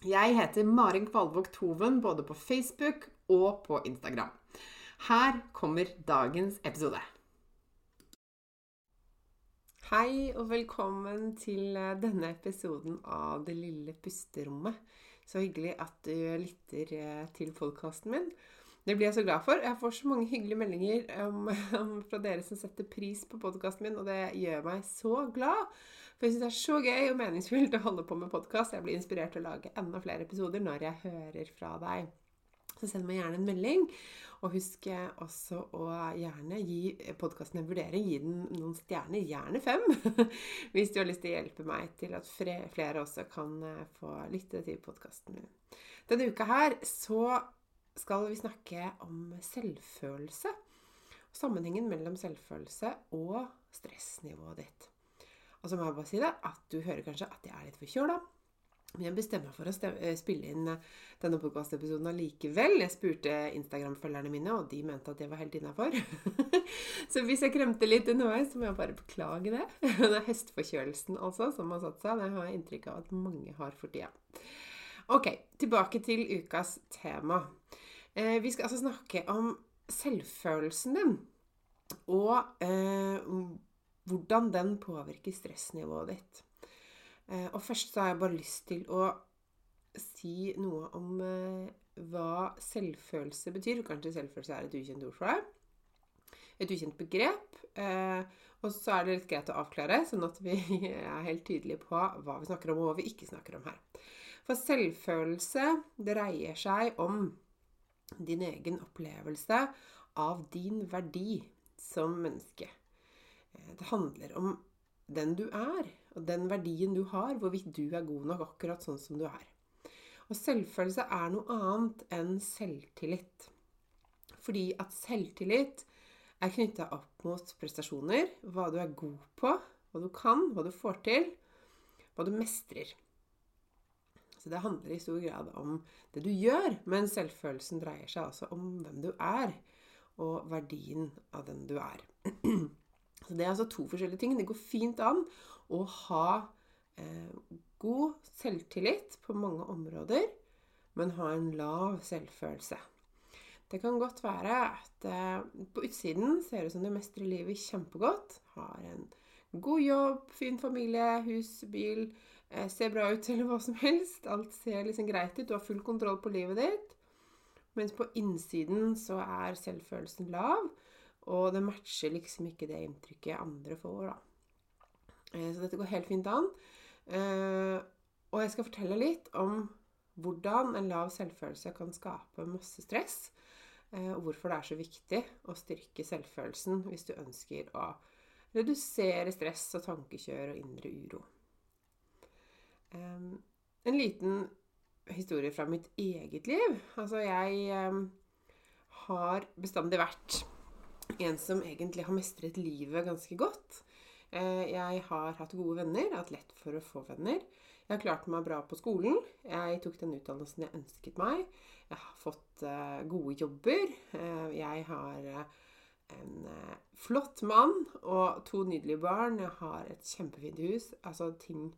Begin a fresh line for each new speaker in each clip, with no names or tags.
Jeg heter Marin Kvalvåg Toven både på Facebook og på Instagram. Her kommer dagens episode. Hei og velkommen til eh, denne episoden av Det lille pusterommet. Så hyggelig at du lytter eh, til podkasten min. Det blir jeg så glad for. Jeg får så mange hyggelige meldinger um, fra dere som setter pris på podkasten min, og det gjør meg så glad. For jeg syns det er så gøy og meningsfylt å holde på med podkast. Jeg blir inspirert til å lage enda flere episoder når jeg hører fra deg. Så send meg gjerne en melding. Og husk også å gjerne gi podkasten en vurdering. Gi den noen stjerner, gjerne fem, hvis du har lyst til å hjelpe meg til at flere også kan eh, få lytte til podkasten min. Denne uka her så skal vi snakke om selvfølelse. Sammenhengen mellom selvfølelse og stressnivået ditt. Og så må jeg bare si det, at du hører kanskje at jeg er litt forkjøla. Men jeg bestemmer meg for å eh, spille inn eh, denne podkastepisoden allikevel. Jeg spurte Instagram-følgerne mine, og de mente at jeg var helt innafor. så hvis jeg kremter litt underveis, så må jeg bare beklage det. det er høstforkjølelsen altså som har satt seg. Det har jeg inntrykk av at mange har for tida. Ok, tilbake til ukas tema. Eh, vi skal altså snakke om selvfølelsen din. Og eh, hvordan den påvirker stressnivået ditt. Eh, og først så har jeg bare lyst til å si noe om eh, hva selvfølelse betyr. Kanskje selvfølelse er et ukjent ord for deg. Et ukjent begrep. Eh, og så er det litt greit å avklare, sånn at vi er helt tydelige på hva vi snakker om, og hva vi ikke snakker om her. For selvfølelse dreier seg om din egen opplevelse av din verdi som menneske. Det handler om den du er, og den verdien du har, hvorvidt du er god nok akkurat sånn som du er. Og selvfølelse er noe annet enn selvtillit. Fordi at selvtillit er knytta opp mot prestasjoner, hva du er god på, hva du kan, hva du får til, hva du mestrer. Så det handler i stor grad om det du gjør, men selvfølelsen dreier seg altså om hvem du er, og verdien av den du er. Så det er altså to forskjellige ting. Det går fint an å ha eh, god selvtillit på mange områder, men ha en lav selvfølelse. Det kan godt være at eh, på utsiden ser det ut som du mestrer livet kjempegodt. Har en god jobb, fin familie, hus, bil, eh, ser bra ut eller hva som helst. Alt ser liksom greit ut. Du har full kontroll på livet ditt. Mens på innsiden så er selvfølelsen lav. Og det matcher liksom ikke det inntrykket andre får, da. Eh, så dette går helt fint an. Eh, og jeg skal fortelle litt om hvordan en lav selvfølelse kan skape masse stress. Eh, og hvorfor det er så viktig å styrke selvfølelsen hvis du ønsker å redusere stress og tankekjør og indre uro. En liten historie fra mitt eget liv. Altså, jeg har bestandig vært en som egentlig har mestret livet ganske godt. Eh, jeg har hatt gode venner, hatt lett for å få venner. Jeg har klart meg bra på skolen. Jeg tok den utdannelsen jeg ønsket meg. Jeg har fått eh, gode jobber. Eh, jeg har en flott mann og to nydelige barn. Jeg har et kjempefint hus. Altså, ting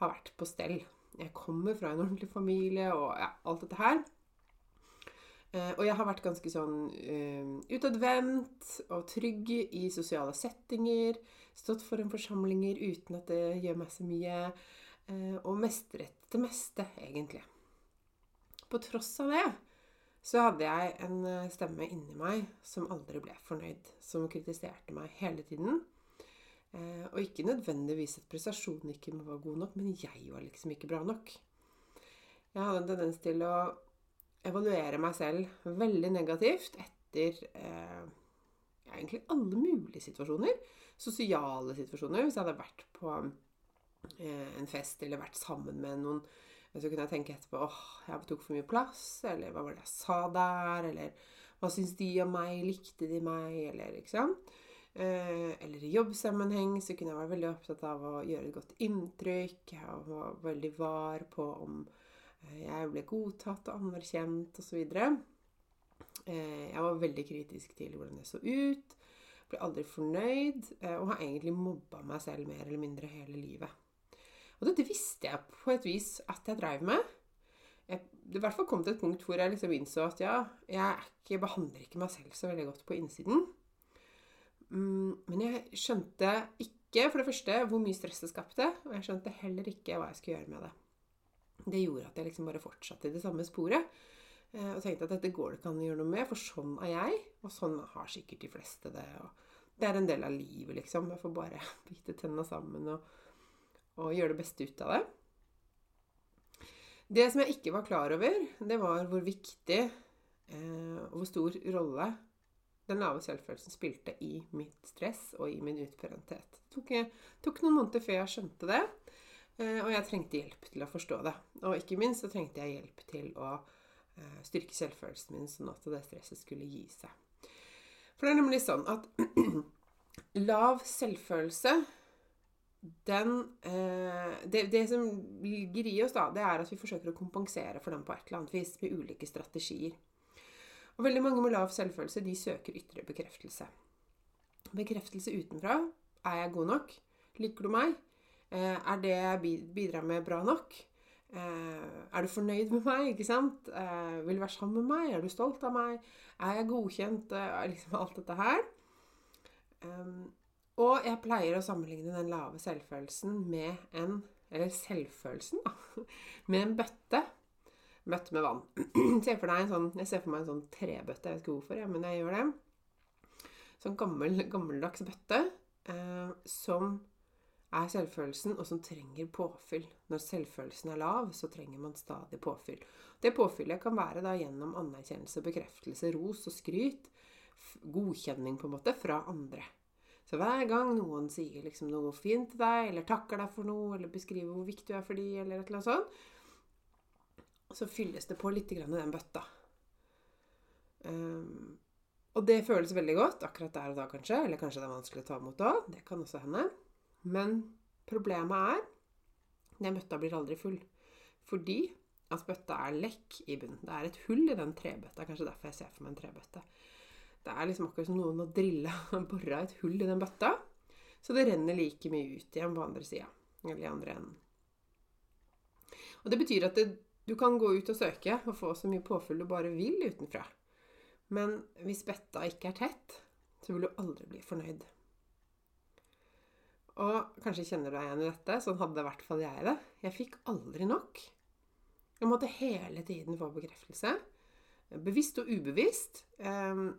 har vært på stell. Jeg kommer fra en ordentlig familie og ja, alt dette her. Eh, og jeg har vært ganske sånn uh, utadvendt og trygg i sosiale settinger. Stått foran forsamlinger uten at det gjør meg så mye. Uh, og mestret det meste, egentlig. På tross av det så hadde jeg en stemme inni meg som aldri ble fornøyd. Som kritiserte meg hele tiden. Og ikke nødvendigvis at prestasjonen ikke var god nok, men jeg var liksom ikke bra nok. Jeg hadde en tendens til å evaluere meg selv veldig negativt etter eh, egentlig alle mulige situasjoner. Sosiale situasjoner. Hvis jeg hadde vært på eh, en fest eller vært sammen med noen, så kunne jeg tenke etterpå åh, jeg tok for mye plass, eller hva var det jeg sa der, eller hva syns de om meg, likte de meg, eller ikke sant. Eh, eller i jobbsammenheng så kunne jeg være veldig opptatt av å gjøre et godt inntrykk. Jeg var veldig var på om jeg ble godtatt og anerkjent osv. Eh, jeg var veldig kritisk til hvordan jeg så ut. Ble aldri fornøyd eh, og har egentlig mobba meg selv mer eller mindre hele livet. Og dette visste jeg på et vis at jeg dreiv med. Jeg, det i hvert fall kom til et punkt hvor jeg liksom innså at ja, jeg ikke, behandler ikke meg selv så veldig godt på innsiden. Mm, men jeg skjønte ikke, for det første, hvor mye stress det skapte. Og jeg skjønte heller ikke hva jeg skulle gjøre med det det gjorde at jeg liksom bare fortsatte i det samme sporet. Eh, og tenkte at dette går det ikke an å gjøre noe med, for sånn er jeg. Og sånn har sikkert de fleste det. Det er en del av livet, liksom. Jeg får bare bite tenna sammen og, og gjøre det beste ut av det. Det som jeg ikke var klar over, det var hvor viktig eh, og hvor stor rolle den lave selvfølelsen spilte i mitt stress og i min utbrenthet. Det tok, tok noen måneder før jeg skjønte det. Eh, og jeg trengte hjelp til å forstå det. Og ikke minst så trengte jeg hjelp til å eh, styrke selvfølelsen min, sånn at det stresset skulle gi seg. For det er nemlig sånn at lav selvfølelse den eh, det, det, som ligger i oss, da, det er at vi forsøker å kompensere for den på et eller annet vis med ulike strategier. Og veldig mange med lav selvfølelse de søker ytre bekreftelse. Bekreftelse utenfra. Er jeg god nok? Liker du meg? Eh, er det jeg bidrar med, bra nok? Eh, er du fornøyd med meg? ikke sant? Eh, vil du være sammen med meg? Er du stolt av meg? Er jeg godkjent? liksom alt dette her. Og jeg pleier å sammenligne den lave selvfølelsen med en Eller selvfølelsen, da. Med en bøtte. Bøtte med vann. Se for deg en sånn, jeg ser for meg en sånn trebøtte. Jeg vet ikke hvorfor, ja, men jeg gjør det. Sånn gammel, gammeldags bøtte eh, som er selvfølelsen, og som trenger påfyll. Når selvfølelsen er lav, så trenger man stadig påfyll. Det påfyllet kan være da gjennom anerkjennelse, bekreftelse, ros og skryt. Godkjenning, på en måte, fra andre. Så hver gang noen sier liksom noe fint til deg, eller takker deg for noe, eller beskriver hvor viktig du er for dem, eller et eller annet sånt, så fylles det på litt i den bøtta. Um, og det føles veldig godt akkurat der og da, kanskje. Eller kanskje det er vanskelig å ta imot òg. Det kan også hende. Men problemet er den bøtta blir aldri full. Fordi at bøtta er lekk i bunnen. Det er et hull i den trebøtta. Kanskje derfor jeg ser for meg en trebøtte. Det er liksom akkurat som noen har drilla og bora et hull i den bøtta. Så det renner like mye ut igjen på andre sida. Eller i andre enden. Og det betyr at det, du kan gå ut og søke og få så mye påfyll du bare vil utenfra. Men hvis bøtta ikke er tett, så vil du aldri bli fornøyd. Og kanskje kjenner du deg igjen i dette. Sånn hadde i hvert fall jeg det. Jeg fikk aldri nok. Jeg måtte hele tiden få bekreftelse. Bevisst og ubevisst. Um,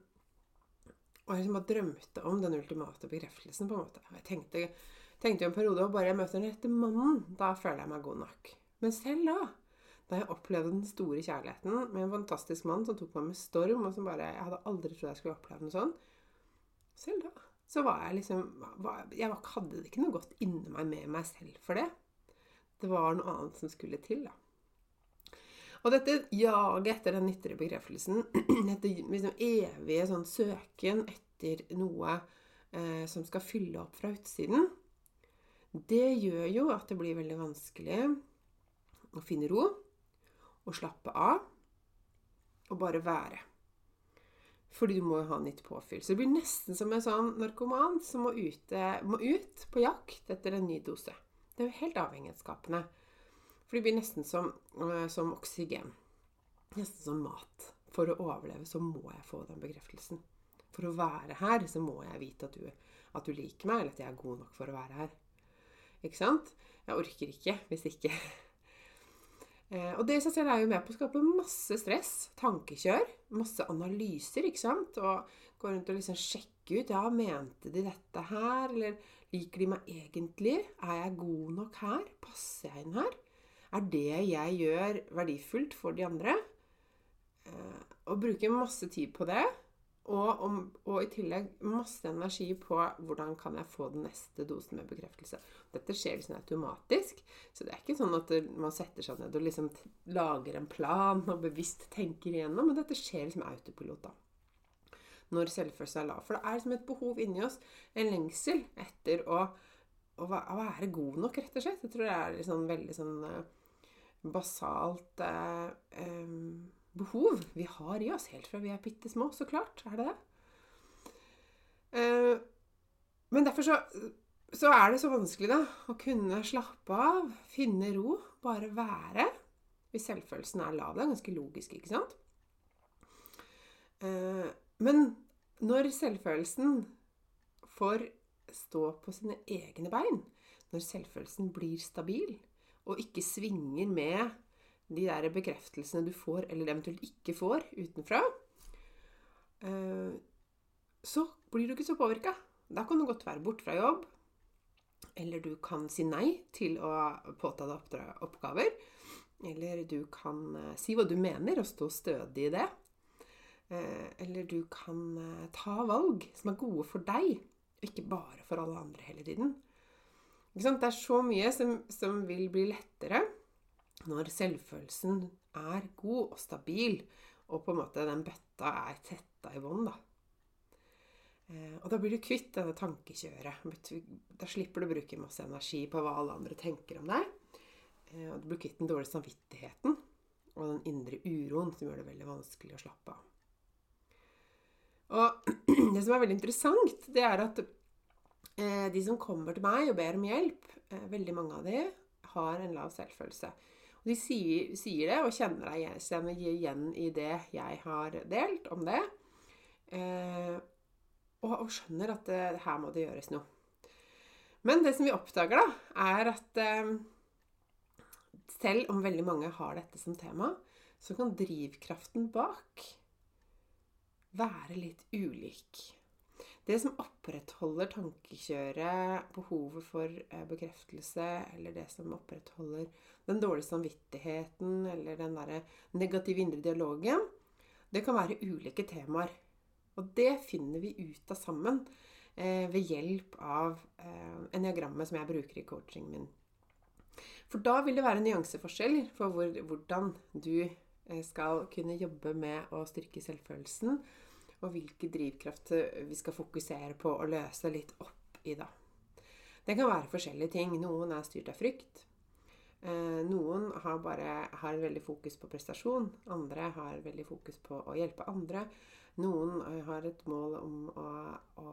og jeg liksom bare drømte om den ultimate bekreftelsen. på en måte. Jeg tenkte, tenkte jo en periode at bare jeg møter den rette mannen, da føler jeg meg god nok. Men selv da, da jeg opplevde den store kjærligheten med en fantastisk mann som tok meg med storm, og som bare Jeg hadde aldri trodd jeg skulle oppleve noe sånn. Selv da så var jeg liksom Jeg hadde ikke noe godt inni meg med meg selv for det. Det var noe annet som skulle til, da. Og dette jaget etter den ytre bekreftelsen, dette liksom evige sånn søken etter noe eh, som skal fylle opp fra utsiden, det gjør jo at det blir veldig vanskelig å finne ro og slappe av og bare være. Fordi du må jo ha nytt påfyll. Så det blir nesten som en sånn narkoman som må, ute, må ut på jakt etter en ny dose. Det er jo helt avhengighetsskapende. For det blir nesten som, øh, som oksygen. Nesten som mat. For å overleve så må jeg få den bekreftelsen. For å være her så må jeg vite at du, at du liker meg, eller at jeg er god nok for å være her. Ikke sant? Jeg orker ikke hvis ikke. Eh, og det i seg selv er jo med på å skape masse stress, tankekjør, masse analyser, ikke sant? Og gå rundt og liksom sjekke ut Ja, mente de dette her? Eller liker de meg egentlig? Er jeg god nok her? Passer jeg inn her? Er det jeg gjør, verdifullt for de andre? Eh, og bruke masse tid på det. Og, om, og, i tillegg masse energi på hvordan kan jeg få den neste dosen med bekreftelse. Dette skjer liksom automatisk, så det er ikke sånn at man setter seg ned og liksom lager en plan og bevisst tenker igjennom, men dette skjer liksom autopilot da. Når selvfølelse er lav. For det er liksom et behov inni oss, en lengsel etter å, å, være god nok, rett og slett. Jeg tror det er liksom veldig sånn uh, basalt eh, um, behov vi har i oss helt fra vi er bitte små. Så klart er det det. Uh, men derfor så, så, er det så vanskelig da, å kunne slappe av, finne ro, bare være. Hvis selvfølelsen er lav. Det er ganske logisk, ikke sant? Uh, men når selvfølelsen får stå på sine egne bein, når selvfølelsen blir stabil og ikke svinger med de der bekreftelsene du får, eller eventuelt ikke får, utenfra, eh, så blir du ikke så påvirka. Da kan du godt være borte fra jobb. Eller du kan si nei til å påta deg oppgaver. Eller du kan eh, si hva du mener, og stå stødig i det. Eh, eller du kan ta valg som er gode for deg, ikke bare for alle andre hele tiden. Det er så mye som, som vil bli lettere når selvfølelsen er god og stabil, og på en måte den bøtta er tetta i bånn, da. Eh, og da blir du kvitt denne tankekjøret. Da slipper du å bruke masse energi på hva alle andre tenker om deg. Eh, og du blir kvitt den dårlige samvittigheten og den indre uroen som gjør det veldig vanskelig å slappe av. Og det som er veldig interessant, det er at eh, de som kommer til meg og ber om hjelp, veldig mange av de har en lav selvfølelse. Og de sier, sier, det og kjenner deg kjenner igjen i det jeg har delt om det. Eh, og, og, skjønner at det, her må det gjøres noe. Men det som vi oppdager, da, er at eh, selv om veldig mange har dette som tema, så kan drivkraften bak være litt ulik. Det som opprettholder tankekjøret, behovet for eh, bekreftelse, eller det som opprettholder den dårlige samvittigheten eller den derre negative indre dialogen, det kan være ulike temaer. Og det finner vi ut av sammen eh, ved hjelp av eh, eniagrammet som jeg bruker i coachingen min. For da vil det være nyanseforskjell for hvor, hvordan du eh, skal kunne jobbe med å styrke selvfølelsen, og hvilke drivkraft vi skal fokusere på å løse litt opp i, da. Det kan være forskjellige ting. Noen er styrt av frykt. Eh, noen har bare har veldig fokus på prestasjon. Andre har veldig fokus på å hjelpe andre. Noen eh, har et mål om å, å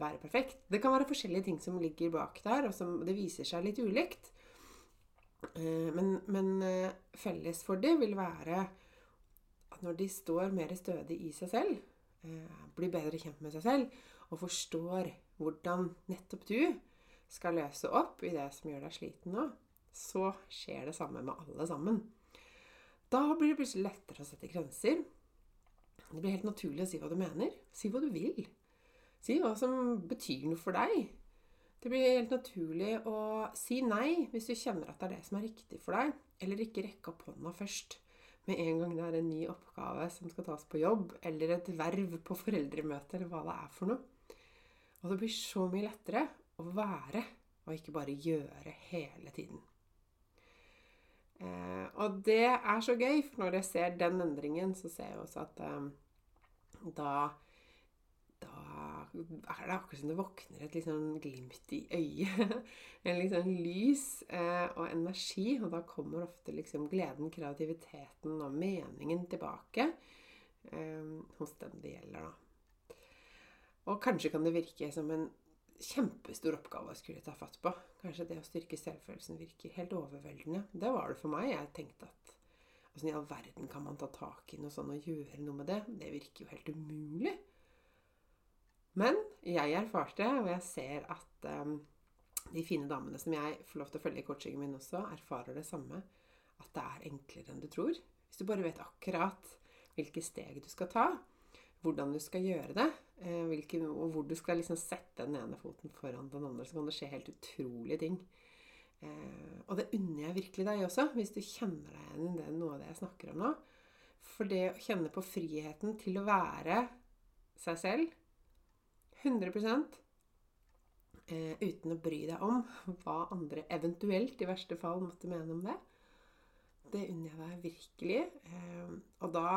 være perfekt. Det kan være forskjellige ting som ligger bak der, og som det viser seg litt ulikt. Eh, men, men felles for det vil være at når de står mer stødig i seg selv, blir bedre kjent med seg selv og forstår hvordan nettopp du skal løse opp i det som gjør deg sliten nå, så skjer det samme med alle sammen. Da blir det plutselig lettere å sette grenser. Det blir helt naturlig å si hva du mener. Si hva du vil. Si hva som betyr noe for deg. Det blir helt naturlig å si nei hvis du kjenner at det er det som er riktig for deg, eller ikke rekke opp hånda først med en gang det er en ny oppgave som skal tas på jobb, eller et verv på foreldremøte, eller hva det er for noe. Og det blir så mye lettere å være, og ikke bare gjøre hele tiden. Eh, og det er så gøy, for når jeg ser den endringen, så ser jeg også at eh, da da er det akkurat som det våkner et liksom glimt i øyet. en liksom lys eh, og energi. Og da kommer ofte liksom gleden, kreativiteten og meningen tilbake eh, hos den det gjelder, da. Og kanskje kan det virke som en kjempestor oppgave å skulle ta fatt på. Kanskje det å styrke selvfølelsen virker helt overveldende. Det var det for meg. Jeg tenkte at Åssen i all verden kan man ta tak i noe sånn og gjøre noe med det? Det virker jo helt umulig. Men jeg erfarte, og jeg ser at um, de fine damene som jeg får lov til å følge i coachingen min også, erfarer det samme. At det er enklere enn du tror. Hvis du bare vet akkurat hvilke steg du skal ta, hvordan du skal gjøre det, eh, hvilke, og hvor du skal liksom sette den ene foten foran den andre, så kan det skje helt utrolige ting. Eh, og det unner jeg virkelig deg også, hvis du kjenner deg igjen i det, noe av det jeg snakker om nå. For det å kjenne på friheten til å være seg selv 100 eh, uten å bry deg om hva andre eventuelt i verste fall måtte mene om det, det unner jeg deg virkelig. Og da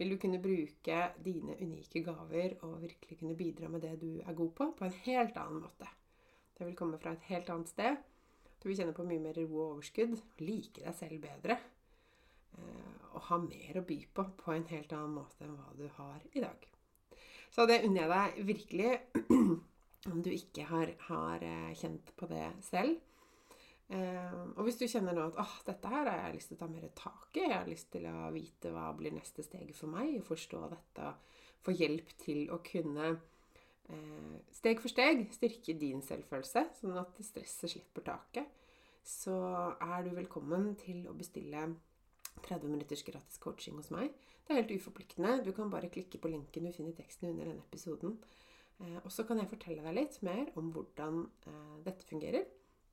vil du kunne bruke dine unike gaver og virkelig kunne bidra med det du er god på, på en helt annen måte. Det vil komme fra et helt annet sted. Du vil kjenne på mye mer ro og overskudd, like deg selv bedre. Eh, og ha mer å by på på en helt annen måte enn hva du har i dag. Så det unner jeg deg virkelig, om du ikke har, har eh, kjent på det selv. Eh, og hvis du kjenner nå at oh, dette her har jeg lyst til å ta mer tak i, jeg har lyst til å vite hva blir neste steg for meg, og forstå dette, få hjelp til å kunne eh, steg for steg styrke din selvfølelse, sånn at stresset slipper taket, så er du velkommen til å bestille 30 minutters gratis coaching hos meg. Det er helt uforpliktende. Du kan bare klikke på linken du finner i teksten under denne episoden. Eh, og så kan jeg fortelle deg litt mer om hvordan dette fungerer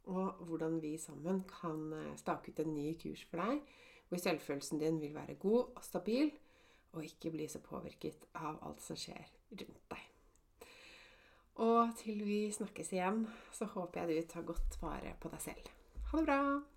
og hvordan vi sammen kan eh, stake ut en ny kurs for deg, hvor selvfølelsen din vil være god og stabil, og ikke bli så påvirket av alt som skjer rundt deg. Og til vi snakkes igjen, så håper jeg du tar godt vare på deg selv. Ha det bra!